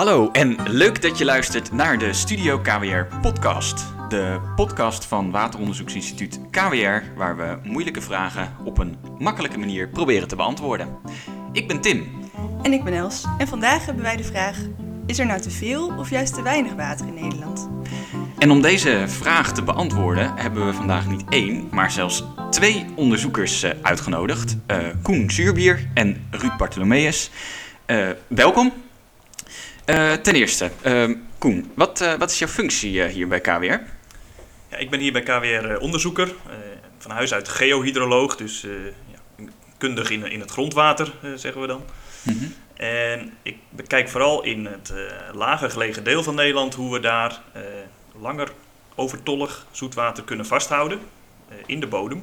Hallo en leuk dat je luistert naar de Studio KWR podcast. De podcast van Wateronderzoeksinstituut KWR, waar we moeilijke vragen op een makkelijke manier proberen te beantwoorden. Ik ben Tim. En ik ben Els. En vandaag hebben wij de vraag: is er nou te veel of juist te weinig water in Nederland? En om deze vraag te beantwoorden hebben we vandaag niet één, maar zelfs twee onderzoekers eh, uitgenodigd. Uh, Koen Zuurbier en Ruud Bartholomeus. Uh, welkom. Uh, ten eerste, uh, Koen, wat, uh, wat is jouw functie hier bij KWR? Ja, ik ben hier bij KWR onderzoeker, van huis uit geohydroloog, dus ja, kundig in, in het grondwater, zeggen we dan. Mm -hmm. En ik bekijk vooral in het lager gelegen deel van Nederland hoe we daar langer overtollig zoetwater kunnen vasthouden in de bodem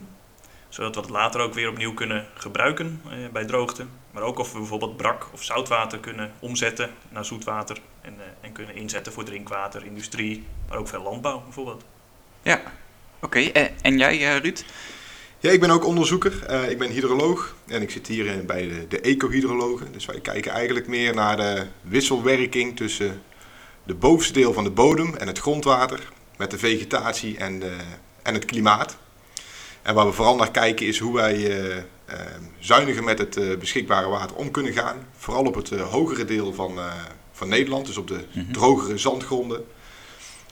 zodat we het later ook weer opnieuw kunnen gebruiken eh, bij droogte. Maar ook of we bijvoorbeeld brak of zoutwater kunnen omzetten naar zoetwater en, eh, en kunnen inzetten voor drinkwater, industrie, maar ook veel landbouw bijvoorbeeld. Ja, oké. Okay. En jij, uh, Ruud? Ja, ik ben ook onderzoeker. Uh, ik ben hydroloog en ik zit hier bij de, de ecohydrologen. Dus wij kijken eigenlijk meer naar de wisselwerking tussen de bovenste deel van de bodem en het grondwater met de vegetatie en, de, en het klimaat. En waar we vooral naar kijken is hoe wij uh, uh, zuiniger met het uh, beschikbare water om kunnen gaan. Vooral op het hogere deel van, van Nederland, dus op de mm -hmm. drogere zandgronden.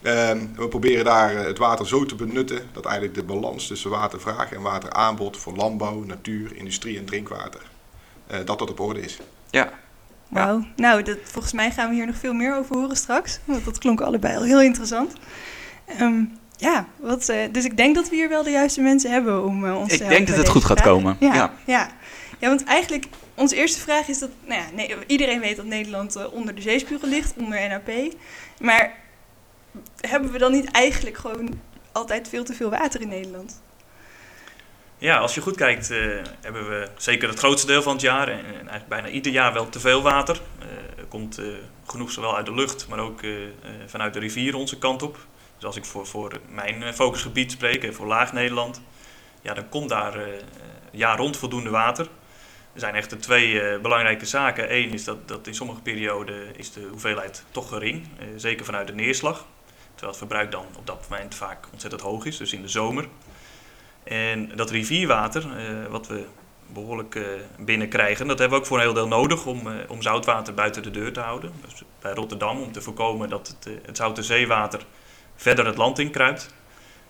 Ehm, we proberen daar het water zo te benutten dat eigenlijk de balans tussen watervraag en wateraanbod voor landbouw, natuur, industrie en drinkwater, dat dat op orde is. Ja, Wauw, nou dat, volgens mij gaan we hier nog veel meer over horen straks. Want dat klonk allebei al heel interessant. Um, ja, wat, uh, dus ik denk dat we hier wel de juiste mensen hebben om uh, ons ik te Ik denk dat het goed gaat komen. Ja, ja. Ja. ja, want eigenlijk, onze eerste vraag is dat, nou ja, nee, iedereen weet dat Nederland uh, onder de zeespiegel ligt, onder NAP. Maar hebben we dan niet eigenlijk gewoon altijd veel te veel water in Nederland? Ja, als je goed kijkt, hebben we zeker het grootste deel van het jaar en, en eigenlijk bijna ieder jaar wel te veel water. er komt genoeg zowel uit de lucht, maar ook vanuit de rivieren onze kant op. Dus als ik voor, voor mijn focusgebied spreek, voor Laag Nederland, ja, dan komt daar uh, jaar rond voldoende water. Er zijn echt twee belangrijke zaken. Eén is dat, dat in sommige perioden is de hoeveelheid toch gering, uh, zeker vanuit de neerslag. Terwijl het verbruik dan op dat moment vaak ontzettend hoog is, dus in de zomer. En dat rivierwater, wat we behoorlijk binnenkrijgen, dat hebben we ook voor een heel deel nodig om, om zoutwater buiten de deur te houden. Dus bij Rotterdam om te voorkomen dat het, het zoute zeewater verder het land in kruipt.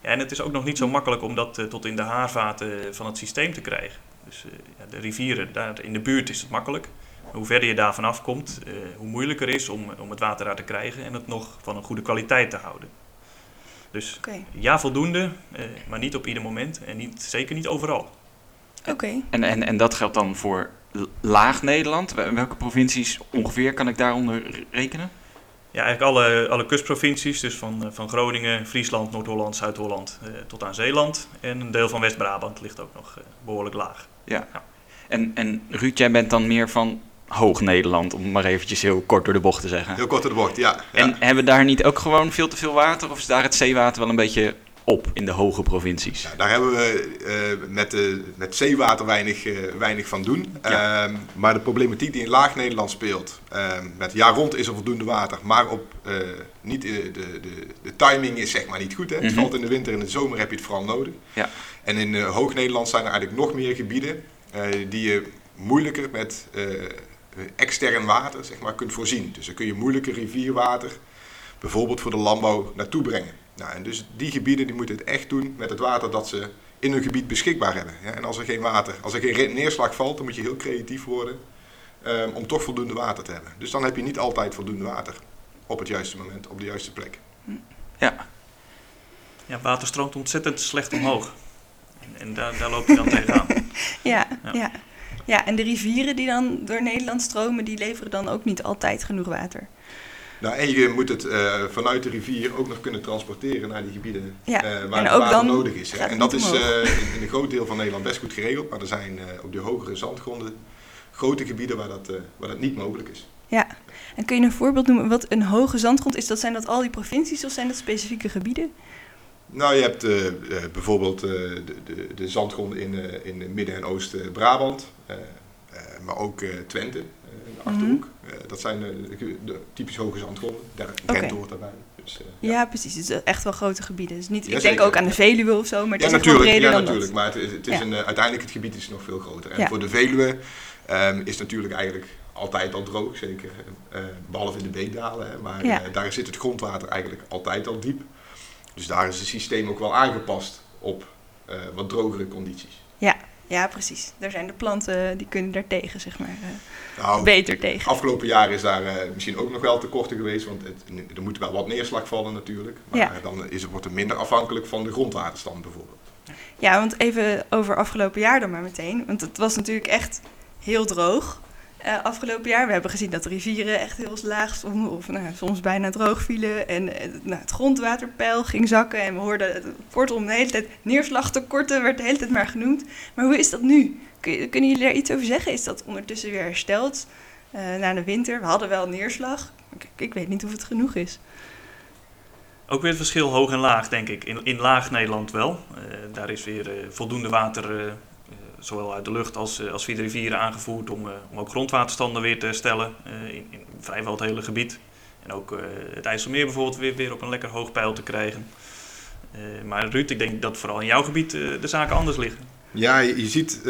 Ja, en het is ook nog niet zo makkelijk om dat uh, tot in de haarvaten van het systeem te krijgen. Dus uh, ja, de rivieren, daar in de buurt is het makkelijk. Maar hoe verder je daar vanaf komt, uh, hoe moeilijker is om, om het water daar te krijgen en het nog van een goede kwaliteit te houden. Dus okay. ja, voldoende, maar niet op ieder moment en niet, zeker niet overal. Oké. Okay. En, en, en dat geldt dan voor laag Nederland? Welke provincies ongeveer kan ik daaronder rekenen? Ja, eigenlijk alle, alle kustprovincies, dus van, van Groningen, Friesland, Noord-Holland, Zuid-Holland uh, tot aan Zeeland. En een deel van West-Brabant ligt ook nog uh, behoorlijk laag. Ja. ja. En, en Ruud, jij bent dan meer van Hoog-Nederland, om maar eventjes heel kort door de bocht te zeggen. Heel kort door de bocht, ja. ja. En hebben daar niet ook gewoon veel te veel water? Of is daar het zeewater wel een beetje op in de hoge provincies? Ja, daar hebben we uh, met, uh, met zeewater weinig, uh, weinig van doen. Ja. Um, maar de problematiek die in laag Nederland speelt, um, met jaar rond is er voldoende water, maar op, niet, de, de, de, timing is zeg maar niet goed. Hè? Het mm -hmm. valt in de winter en in de zomer heb je het vooral nodig. Ja. En in hoog Nederland zijn er eigenlijk nog meer gebieden die je moeilijker met extern water zeg maar, kunt voorzien. Dus dan kun je moeilijker rivierwater bijvoorbeeld voor de landbouw naartoe brengen. Nou, en dus die gebieden die moeten het echt doen met het water dat ze in hun gebied beschikbaar hebben. Ja, en als er geen water, als er geen neerslag valt, dan moet je heel creatief worden um, om toch voldoende water te hebben. Dus dan heb je niet altijd voldoende water op het juiste moment, op de juiste plek. Ja. Ja, water stroomt ontzettend slecht omhoog. En, en daar, daar loop je dan tegenaan. ja, ja. ja. Ja, en de rivieren die dan door Nederland stromen, die leveren dan ook niet altijd genoeg water. Nou, en je moet het uh, vanuit de rivier ook nog kunnen transporteren naar die gebieden ja. uh, waar en het water nodig is. Hè. En dat is uh, in, in, een groot deel van Nederland best goed geregeld, maar er zijn op die hogere zandgronden grote gebieden waar dat, waar dat niet mogelijk is. Ja, en kun je een voorbeeld noemen wat een hoge zandgrond is? Dat zijn dat al die provincies of zijn dat specifieke gebieden? Nou, je hebt bijvoorbeeld de, de, de zandgronden in, in Midden- en Oost-Brabant, maar ook Twente de Achterhoek. Eh, dat zijn de, de, de typisch hoge zandgronden. Daar Oké. Rent hoort daarbij. Dus, eh, Ja, precies. Het is echt wel grote gebieden. Dus niet, ik denk ook aan de Veluwe of zo, maar het Ja, is natuurlijk. breder Ja, dan natuurlijk. Maar het is, het is Ja. een, eh, uiteindelijk het gebied is nog veel groter. En voor de Veluwe ehm, is natuurlijk eigenlijk altijd al droog. Zeker eh, behalve in de beekdalen. Hè, maar daar zit het grondwater eigenlijk altijd al diep. Dus daar is het systeem ook wel aangepast op wat drogere condities. Ja, precies. Daar zijn de planten, die kunnen daar tegen, zeg maar, eh, Nou, beter tegen. Afgelopen jaar is daar eh, misschien ook nog wel tekorten geweest, want het, er moet wel wat neerslag vallen natuurlijk. Maar Ja. dan is wordt het minder afhankelijk van de grondwaterstand bijvoorbeeld. Ja, want even over afgelopen jaar dan maar meteen. Want het was natuurlijk echt heel droog eh, afgelopen jaar. We hebben gezien dat de rivieren echt heel laag stonden of nou, soms bijna droog vielen. En eh, nou, het grondwaterpeil ging zakken en we hoorden kortom de hele tijd neerslagtekorten werd de hele tijd maar genoemd. Maar hoe is dat nu? Kunnen jullie daar iets over zeggen? Is dat ondertussen weer hersteld eh, na de winter? We hadden wel neerslag. Ik, ik weet niet of het genoeg is. Ook weer het verschil hoog en laag, denk ik. In, in laag Nederland wel. Eh, daar is weer voldoende water, zowel uit de lucht als, eh, als via de rivieren aangevoerd, om, eh, om ook grondwaterstanden weer te herstellen eh, in, in vrijwel het hele gebied. En ook het IJsselmeer bijvoorbeeld weer, weer op een lekker hoog pijl te krijgen. Maar Ruud, ik denk dat vooral in jouw gebied de zaken anders liggen. Ja, je, ziet,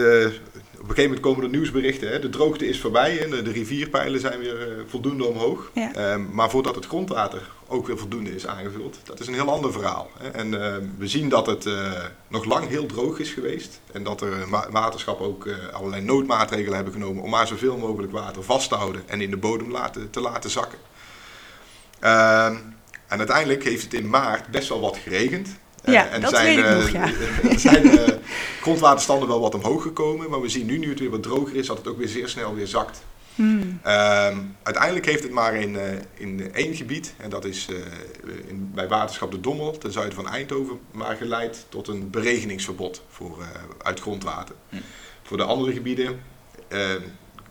een gegeven moment komen er nieuwsberichten. Hè? De droogte is voorbij en de, rivierpeilen zijn weer eh, voldoende omhoog. Ja. Ehm, maar voordat het grondwater ook weer voldoende is aangevuld, dat is een heel ander verhaal. Hè? En ehm, we zien dat het eh, nog lang heel droog is geweest. En dat er waterschappen ook eh, allerlei noodmaatregelen hebben genomen om maar zoveel mogelijk water vast te houden en in de bodem laten, te laten zakken. Ehm, en uiteindelijk heeft het in maart best wel wat geregend. Eh, Ja, en dat zijn, weet ik eh, nog, ja. Er zijn eh, grondwaterstanden wel wat omhoog gekomen, maar we zien nu, nu het weer wat droger is, dat het ook weer zeer snel weer zakt. Hmm. Ehm, uiteindelijk heeft het maar in, eh, in één gebied, en dat is eh, in, bij waterschap de Dommel, ten zuiden van Eindhoven, maar geleid tot een beregeningsverbod voor, eh, uit grondwater. Hm. Voor de andere gebieden eh,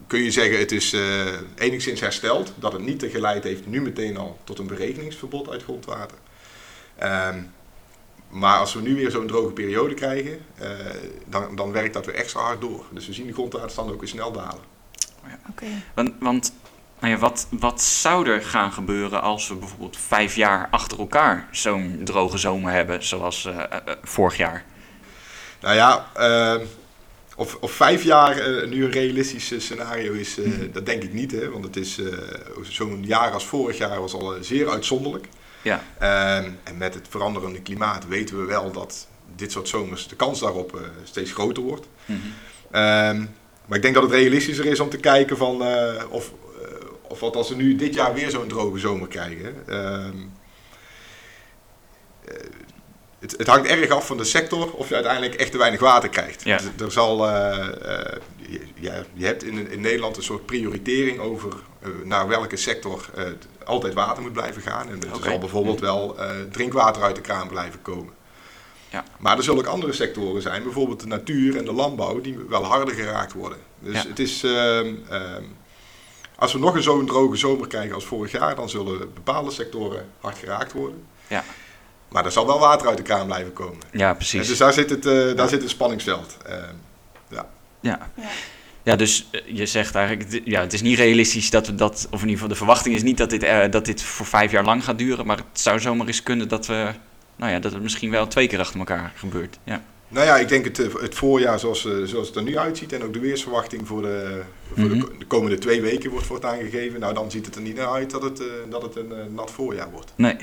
kun je zeggen het is eh, enigszins hersteld, dat het niet geleid heeft nu meteen al tot een beregeningsverbod uit grondwater. Ehm, maar als we nu weer zo'n droge periode krijgen, eh, dan, dan werkt dat weer extra hard door. Dus we zien de grondwaterstanden ook weer snel dalen. Oké. Want, want nou ja, wat, wat zou er gaan gebeuren als we bijvoorbeeld vijf jaar achter elkaar zo'n droge zomer hebben, zoals eh, eh, vorig jaar? Nou ja, of, of vijf jaar eh, nu een realistisch scenario is, eh, dat denk ik niet. Hè, want het is eh, zo'n jaar als vorig jaar was al zeer uitzonderlijk. Ja. Ehm, en met het veranderende klimaat weten we wel dat dit soort zomers de kans daarop eh, steeds groter wordt. Mhm. Ehm, maar ik denk dat het realistischer is om te kijken van eh, of, eh, of wat als we nu dit jaar weer zo'n droge zomer krijgen. Ehm, eh, het, het hangt erg af van de sector of je uiteindelijk echt te weinig water krijgt. Ja. Er zal, je, ja, je hebt in, in Nederland een soort prioritering over naar welke sector eh, altijd water moet blijven gaan. En er Oké. zal bijvoorbeeld wel eh, drinkwater uit de kraan blijven komen. Ja. Maar er zullen ook andere sectoren zijn, bijvoorbeeld de natuur en de landbouw, die wel harder geraakt worden. Dus Ja. het is, ehm, ehm, als we nog een zo'n droge zomer krijgen als vorig jaar, dan zullen bepaalde sectoren hard geraakt worden. Ja. Maar er zal wel water uit de kraan blijven komen. Ja, En precies. dus daar zit, het, eh, daar Ja. zit een spanningsveld. Ehm, Ja. Ja. Ja, dus eh, je zegt eigenlijk, ja, het is niet realistisch dat we dat, of in ieder geval de verwachting is niet dat dit, eh, dat dit voor vijf jaar lang gaat duren, maar het zou zomaar eens kunnen dat we, nou ja, dat het misschien wel twee keer achter elkaar gebeurt. Ja. nou ja, ik denk het, eh, het voorjaar zoals, zoals het er nu uitziet en ook de weersverwachting voor de, voor de Mhm. ko- de komende twee weken wordt, wordt aangegeven. Nou, dan ziet het er niet naar uit dat het, dat het een nat voorjaar wordt. Nee.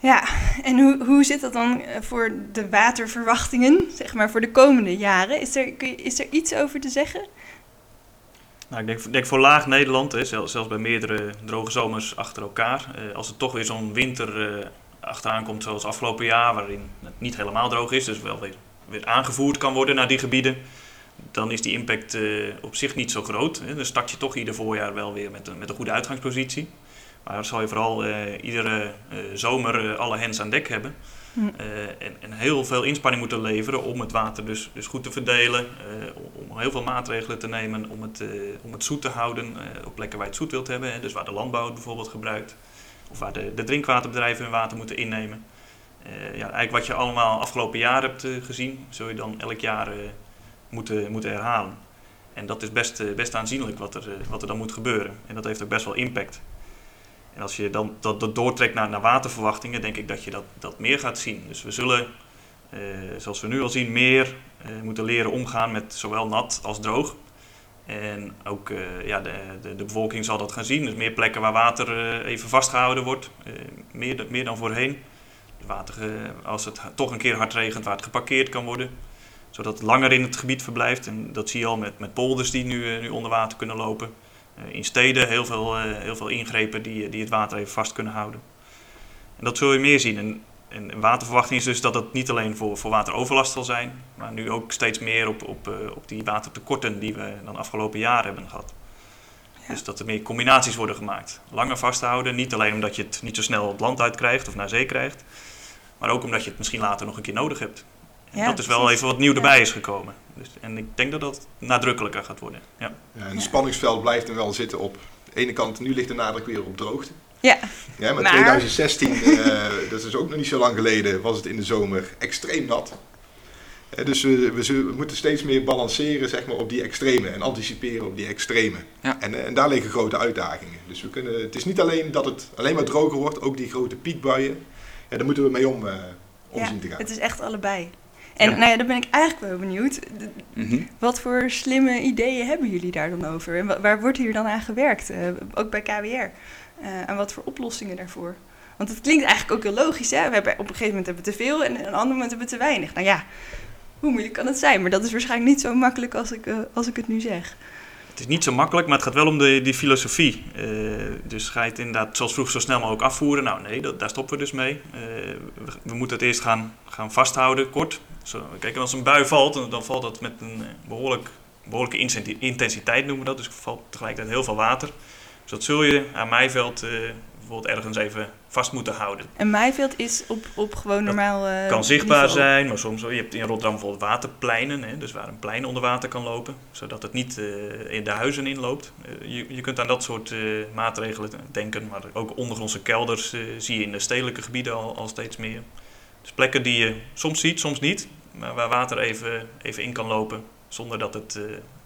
Ja, en hoe, hoe zit dat dan eh, voor de waterverwachtingen, zeg maar, voor de komende jaren? Is er, is er iets over te zeggen? Nou, ik denk, denk voor laag Nederland, hè, zelfs, zelfs bij meerdere droge zomers achter elkaar. eh, als er toch weer zo'n winter eh, achteraan komt zoals afgelopen jaar, waarin het niet helemaal droog is, dus wel weer, weer aangevoerd kan worden naar die gebieden, dan is die impact eh, op zich niet zo groot. Hè. Dan start je toch ieder voorjaar wel weer met een, met een goede uitgangspositie. Maar dan zal je vooral eh, iedere eh, zomer eh, alle hens aan dek hebben. Hm. En, en heel veel inspanning moeten leveren om het water dus, dus goed te verdelen. om- heel veel maatregelen te nemen om het, om het zoet te houden op plekken waar je het zoet wilt hebben. Hè, dus waar de landbouw het bijvoorbeeld gebruikt. Of waar de, de drinkwaterbedrijven hun water moeten innemen. Ja, eigenlijk wat je allemaal afgelopen jaar hebt gezien, zul je dan elk jaar moeten, moeten herhalen. En dat is best, best aanzienlijk wat er, wat er dan moet gebeuren. En dat heeft ook best wel impact. En als je dan dat, doortrekt naar, naar waterverwachtingen, denk ik dat je dat, dat meer gaat zien. Dus we zullen, eh, zoals we nu al zien, meer eh, moeten leren omgaan met zowel nat als droog. En ook eh, ja, de, de, de bevolking zal dat gaan zien. Dus meer plekken waar water eh, even vastgehouden wordt. Eh, meer, meer dan voorheen. Water, eh, als het toch een keer hard regent, waar het geparkeerd kan worden. Zodat het langer in het gebied verblijft. En dat zie je al met, met polders die nu, nu onder water kunnen lopen. Eh, in steden heel veel, eh, heel veel ingrepen die, die het water even vast kunnen houden. En dat zul je meer zien. En, en waterverwachting is dus dat het niet alleen voor, voor wateroverlast zal zijn, maar nu ook steeds meer op, op, eh, op die watertekorten die we dan afgelopen jaar hebben gehad. Ja. Dus dat er meer combinaties worden gemaakt. Langer vasthouden, niet alleen omdat je het niet zo snel het land uit krijgt of naar zee krijgt, maar ook omdat je het misschien later nog een keer nodig hebt. En Ja, dat is wel precies. even wat nieuw Ja. erbij is gekomen. Dus, en ik denk dat dat nadrukkelijker gaat worden. Ja. Ja, en het spanningsveld blijft er wel zitten op de ene kant, nu ligt de nadruk weer op droogte. Ja, Ja, maar Maar- 2016, eh, dat is ook nog niet zo lang geleden, was het in de zomer extreem nat. Eh, dus we, we, moeten steeds meer balanceren zeg maar, op die extreme en anticiperen op die extreme. Ja. En, eh, en daar liggen grote uitdagingen. Dus we kunnen, het is niet alleen dat het alleen maar droger wordt, ook die grote piekbuien. Ja, daar moeten we mee om, eh, om ja, zien te gaan. het is echt allebei. En Ja. nou ja, dan ben ik eigenlijk wel benieuwd. Mhm. Wat voor slimme ideeën hebben jullie daar dan over? En wa- waar wordt hier dan aan gewerkt? Eh, ook bij KWR. Eh, en wat voor oplossingen daarvoor? Want het klinkt eigenlijk ook heel logisch. Hè? We hebben, op een gegeven moment hebben we te veel en op een ander moment hebben we te weinig. Nou ja, hoe moeilijk kan het zijn? Maar dat is waarschijnlijk niet zo makkelijk als ik, eh, als ik het nu zeg. Het is niet zo makkelijk, maar het gaat wel om de, die filosofie. Eh, dus ga je het inderdaad zoals vroeger zo snel mogelijk afvoeren? Nou nee, daar stoppen we dus mee. Eh, we, moeten het eerst gaan, gaan vasthouden, kort. Zo, kijk, als een bui valt, dan, dan valt dat met een eh, behoorlijk, behoorlijke intensiteit, noemen we dat. Dus valt tegelijkertijd heel veel water. Dus dat zul je aan Meiveld eh, bijvoorbeeld ergens even vast moeten houden. En Maaiveld is op, op gewoon Dat normaal. eh, kan zichtbaar niveau. zijn, maar soms je hebt in Rotterdam bijvoorbeeld waterpleinen, hè, dus waar een plein onder water kan lopen, zodat het niet eh, in de huizen inloopt. Eh, je, je kunt aan dat soort maatregelen denken, maar ook ondergrondse kelders zie je in de stedelijke gebieden al, al steeds meer. Dus plekken die je soms ziet, soms niet, maar waar water even, even in kan lopen zonder dat het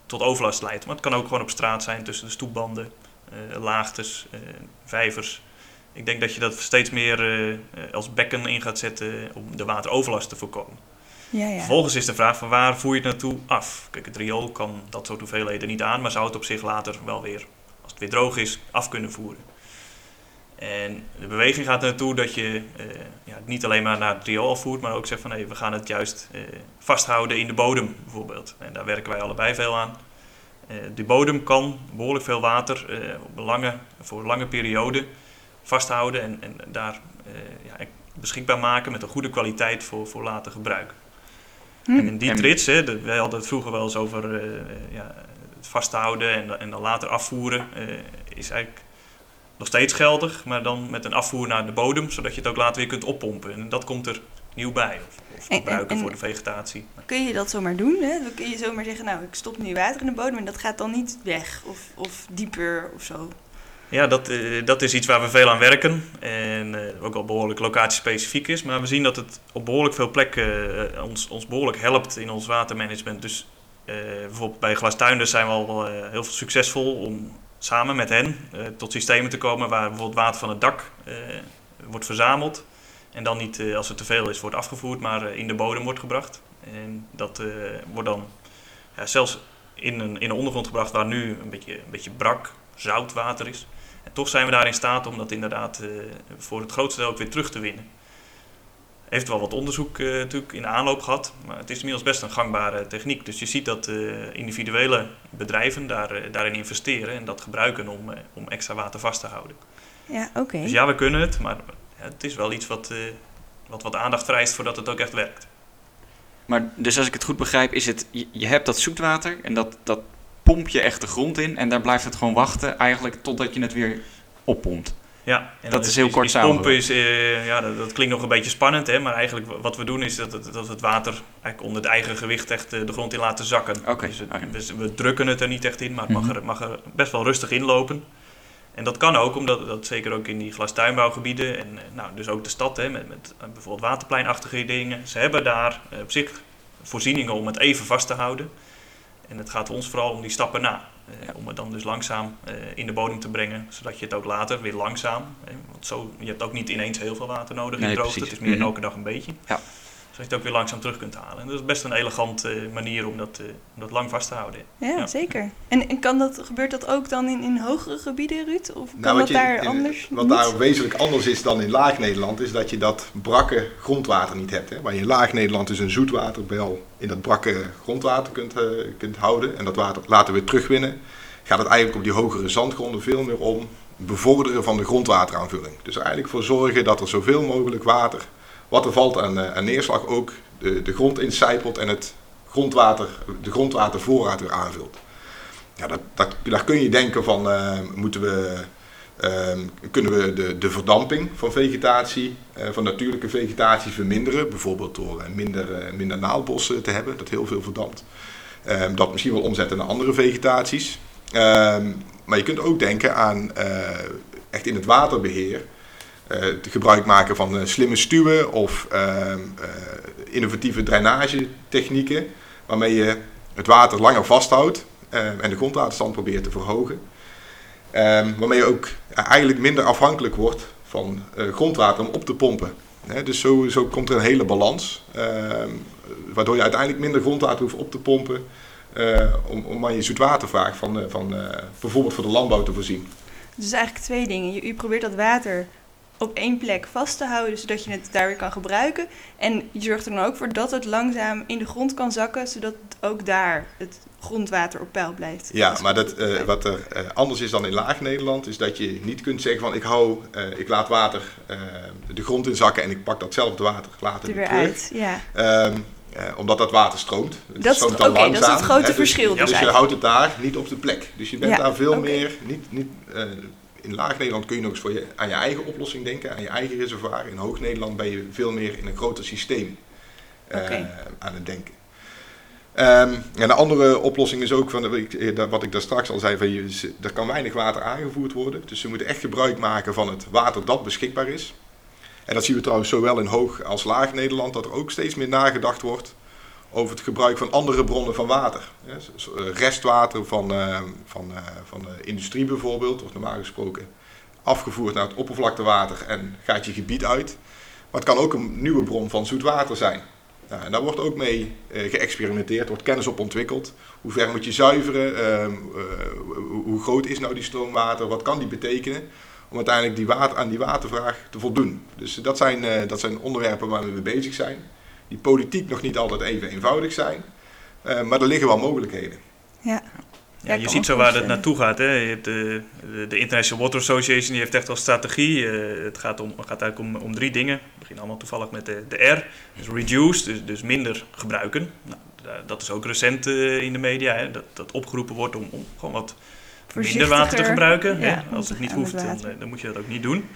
tot overlast leidt. Maar het kan ook gewoon op straat zijn, tussen de stoepbanden, laagtes, vijvers. Ik denk dat je dat steeds meer eh, eh, als bekken in gaat zetten om de wateroverlast te voorkomen. Ja, ja. Vervolgens is de vraag van waar voer je het naartoe af? Kijk, het riool kan dat soort hoeveelheden niet aan, maar zou het op zich later wel weer, als het weer droog is, af kunnen voeren. En de beweging gaat naartoe dat je eh, ja, het niet alleen maar naar het riool afvoert, maar ook zegt van hé, we gaan het juist vasthouden in de bodem bijvoorbeeld. En daar werken wij allebei veel aan. Eh die bodem kan behoorlijk veel water op lange, voor lange periode vasthouden en, en daar eh, ja, beschikbaar maken met een goede kwaliteit voor, voor later gebruik. Hm. En in die trits, hè, de- wij hadden het vroeger wel eens over eh, ja, het vasthouden en, en dan later afvoeren, eh, is eigenlijk nog steeds geldig, maar dan met een afvoer naar de bodem, zodat je het ook later weer kunt oppompen. En dat komt er nieuw bij, of, of En- en- gebruiken en- voor de vegetatie. Kun je dat zomaar doen? Hè? Dan kun je zomaar zeggen, nou, ik stop nu water in de bodem en dat gaat dan niet weg of, of dieper of zo. Ja, dat, eh, dat is iets waar we veel aan werken. En eh, ook al behoorlijk locatiespecifiek is. Maar we zien dat het op behoorlijk veel plekken eh, ons, ons behoorlijk helpt in ons watermanagement. Dus bijvoorbeeld bij Glastuinders zijn we al heel succesvol om samen met hen tot systemen te komen waar bijvoorbeeld water van het dak wordt verzameld. En dan niet als er te veel is wordt afgevoerd, maar in de bodem wordt gebracht. En dat wordt dan ja, zelfs in een, in een ondergrond gebracht waar nu een beetje, een beetje brak, zout water is. En toch zijn we daar in staat om dat inderdaad eh, voor het grootste deel ook weer terug te winnen. Heeft wel wat onderzoek eh, natuurlijk in de aanloop gehad, maar het is inmiddels best een gangbare techniek. Dus je ziet dat eh, individuele bedrijven daar, eh, daarin investeren en dat gebruiken om, eh, om extra water vast te houden. Ja, oké. Dus ja, we kunnen het, maar ja, het is wel iets wat, eh, wat wat aandacht vereist voordat het ook echt werkt. Maar dus als ik het goed begrijp, is het, je, je hebt dat zoetwater en dat, dat pomp je echt de grond in en daar blijft het gewoon wachten eigenlijk totdat je het weer oppompt. Ja, en Dat is heel kort is pompen is, eh, ja, dat, dat klinkt nog een beetje spannend, hè, maar eigenlijk wat we doen is dat dat we het water eigenlijk onder het eigen gewicht echt eh, de grond in laten zakken. Oké, Dus het- dus we drukken het er niet echt in, maar het mag, Mhm. er, mag er best wel rustig inlopen. En dat kan ook, omdat dat zeker ook in die glastuinbouwgebieden en eh, nou, dus ook de stad hè, met, met bijvoorbeeld waterpleinachtige dingen, ze hebben daar op zich voorzieningen om het even vast te houden. En het gaat ons vooral om die stappen na. Eh, Om het dan dus langzaam eh, in de bodem te brengen, zodat je het ook later weer langzaam. want zo, je hebt ook niet ineens heel veel water nodig in Nee, droogte. precies. Het is meer Mhm. elke dag een beetje. Ja. Zodat je het ook weer langzaam terug kunt halen. En dat is best een elegante eh, manier om dat, eh, om dat lang vast te houden. Ja, Ja. zeker. En, en kan dat, gebeurt dat ook dan in, in hogere gebieden, Ruud? Of kan Nou, dat je- daar in- anders Wat niet? daar wezenlijk anders is dan in laag Nederland, is dat je dat brakke grondwater niet hebt. Hè. Waar je in laag Nederland dus een zoetwaterbel in dat brakke grondwater kunt, eh, kunt houden en dat water later weer terugwinnen, gaat het eigenlijk op die hogere zandgronden veel meer om bevorderen van de grondwateraanvulling. Dus er eigenlijk voor zorgen dat er zoveel mogelijk water, wat er valt aan, eh, aan neerslag, ook de, de grond incijpelt en het grondwater, de grondwatervoorraad weer aanvult. Ja, dat, dat, daar kun je denken van, eh, moeten we Ehm, kunnen we de, de verdamping van vegetatie, eh, van natuurlijke vegetatie verminderen. Bijvoorbeeld door minder, minder naaldbossen te hebben, dat heel veel verdampt. Ehm, dat misschien wel omzetten naar andere vegetaties. Ehm, maar je kunt ook denken aan echt in het waterbeheer. Eh, gebruik maken van eh, slimme stuwen of ehm, eh, innovatieve drainagetechnieken. Waarmee je het water langer vasthoudt en de grondwaterstand probeert te verhogen. Ehm, waarmee je ook eigenlijk minder afhankelijk wordt van grondwater om op te pompen. Dus zo, zo komt er een hele balans, ehm, waardoor je uiteindelijk minder grondwater hoeft op te pompen om, om aan je zoetwatervraag van, van bijvoorbeeld voor de landbouw te voorzien. Dus eigenlijk twee dingen. U probeert dat water op één plek vast te houden, zodat je het daar weer kan gebruiken. En je zorgt er dan ook voor dat het langzaam in de grond kan zakken, zodat ook daar het grondwater op peil blijft. Ja, maar dat, eh, wat er eh, anders is dan in laag Nederland, is dat je niet kunt zeggen van ik hou, eh, ik laat water de grond in zakken en ik pak datzelfde water later er weer terug. uit. Ja. Ehm, eh, omdat dat water stroomt. Het Dat dan dat is het langzaam, grote hè, dus- verschil dus Dus, je houdt het daar niet op de plek. Dus je bent Ja, daar veel meer, niet, niet, in laag Nederland kun je nog eens voor je, aan je eigen oplossing denken, aan je eigen reservoir. In hoog Nederland ben je veel meer in een groter systeem eh, aan het denken. Ehm, en de andere oplossing is ook, van, eh, wat ik daar straks al zei, van, je, er kan weinig water aangevoerd worden. Dus ze moeten echt gebruik maken van het water dat beschikbaar is. En dat zien we trouwens zowel in hoog als laag Nederland, dat er ook steeds meer nagedacht wordt over het gebruik van andere bronnen van water. Eh, restwater van, eh, van, eh, van de industrie bijvoorbeeld, wordt normaal gesproken afgevoerd naar het oppervlaktewater en gaat je gebied uit. Maar het kan ook een nieuwe bron van zoet water zijn. En daar wordt ook mee geëxperimenteerd, wordt kennis op ontwikkeld. Hoe ver moet je zuiveren? Ehm, eh, hoe- groot is nou die stroomwater? Wat kan die betekenen? Om uiteindelijk die water, aan die watervraag te voldoen. Dus dat zijn, dat zijn onderwerpen waar we mee bezig zijn. Die politiek nog niet altijd even eenvoudig zijn. Eh, maar er liggen wel mogelijkheden. Ja. Ja, je ziet zo waar het voorstellen. naartoe gaat. Hè. Je hebt de, de, de International Water Association die heeft echt als strategie. eh, het gaat, om, het gaat eigenlijk om, om drie dingen. We beginnen allemaal toevallig met de, de R. Dus reduce, dus, dus minder gebruiken. Nou, da- dat is ook recent eh, in de media. Hè, dat, dat opgeroepen wordt om, om gewoon wat minder water te gebruiken. ja, hè. Als het niet hoeft, eh, dan moet je dat ook niet doen.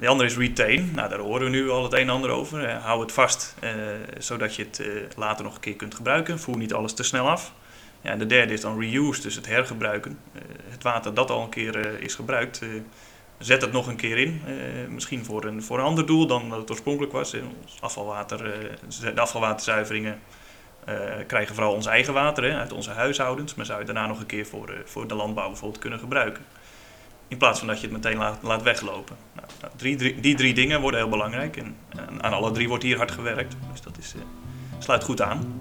De andere is retain. Nou, daar horen we nu al het een en ander over. Eh, hou het vast, eh, zodat je het eh, later nog een keer kunt gebruiken. Voer niet alles te snel af. Ja, en de derde is dan reuse, dus het hergebruiken. Het water dat al een keer is gebruikt, zet het nog een keer in. Misschien voor een, voor een ander doel dan dat het oorspronkelijk was. Afvalwater, de afvalwaterzuiveringen krijgen vooral ons eigen water hè, uit onze huishoudens. Maar zou je daarna nog een keer voor, voor de landbouw bijvoorbeeld kunnen gebruiken. In plaats van dat je het meteen laat, laat weglopen. Nou, nou, drie, drie- die drie dingen worden heel belangrijk. En, en aan alle drie wordt hier hard gewerkt. Dus dat is, eh, sluit goed aan.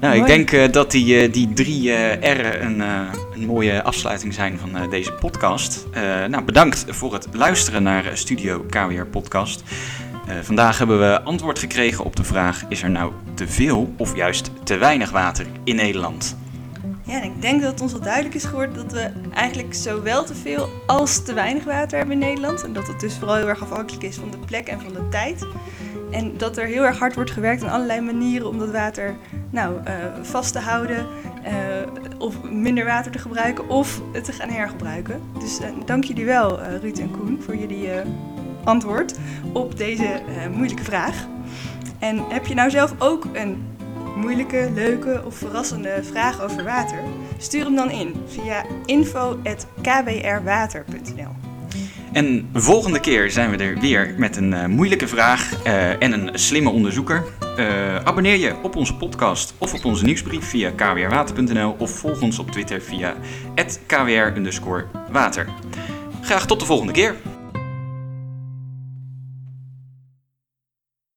Nou, ik denk eh, dat die, eh, die drie eh R'en een, eh, een mooie afsluiting zijn van eh, deze podcast. Eh, nou, bedankt voor het luisteren naar Studio KWR Podcast. Eh, vandaag hebben we antwoord gekregen op de vraag: is er nou te veel of juist te weinig water in Nederland? Ja, en ik denk dat het ons wel duidelijk is geworden dat we eigenlijk zowel te veel als te weinig water hebben in Nederland. En dat het dus vooral heel erg afhankelijk is van de plek en van de tijd. En dat er heel erg hard wordt gewerkt aan allerlei manieren om dat water nou, eh, vast te houden. eh, of minder water te gebruiken of het te gaan hergebruiken. Dus eh, dank jullie wel, Ruud en Koen, voor jullie antwoord op deze moeilijke vraag. En heb je nou zelf ook een moeilijke, leuke of verrassende vraag over water? Stuur hem dan in via info.kbrwater.nl. En volgende keer zijn we er weer met een eh, moeilijke vraag eh, en een slimme onderzoeker. Eh, abonneer je op onze podcast of op onze nieuwsbrief via kwrwater.nl of volg ons op Twitter via kwr_water. Graag tot de volgende keer.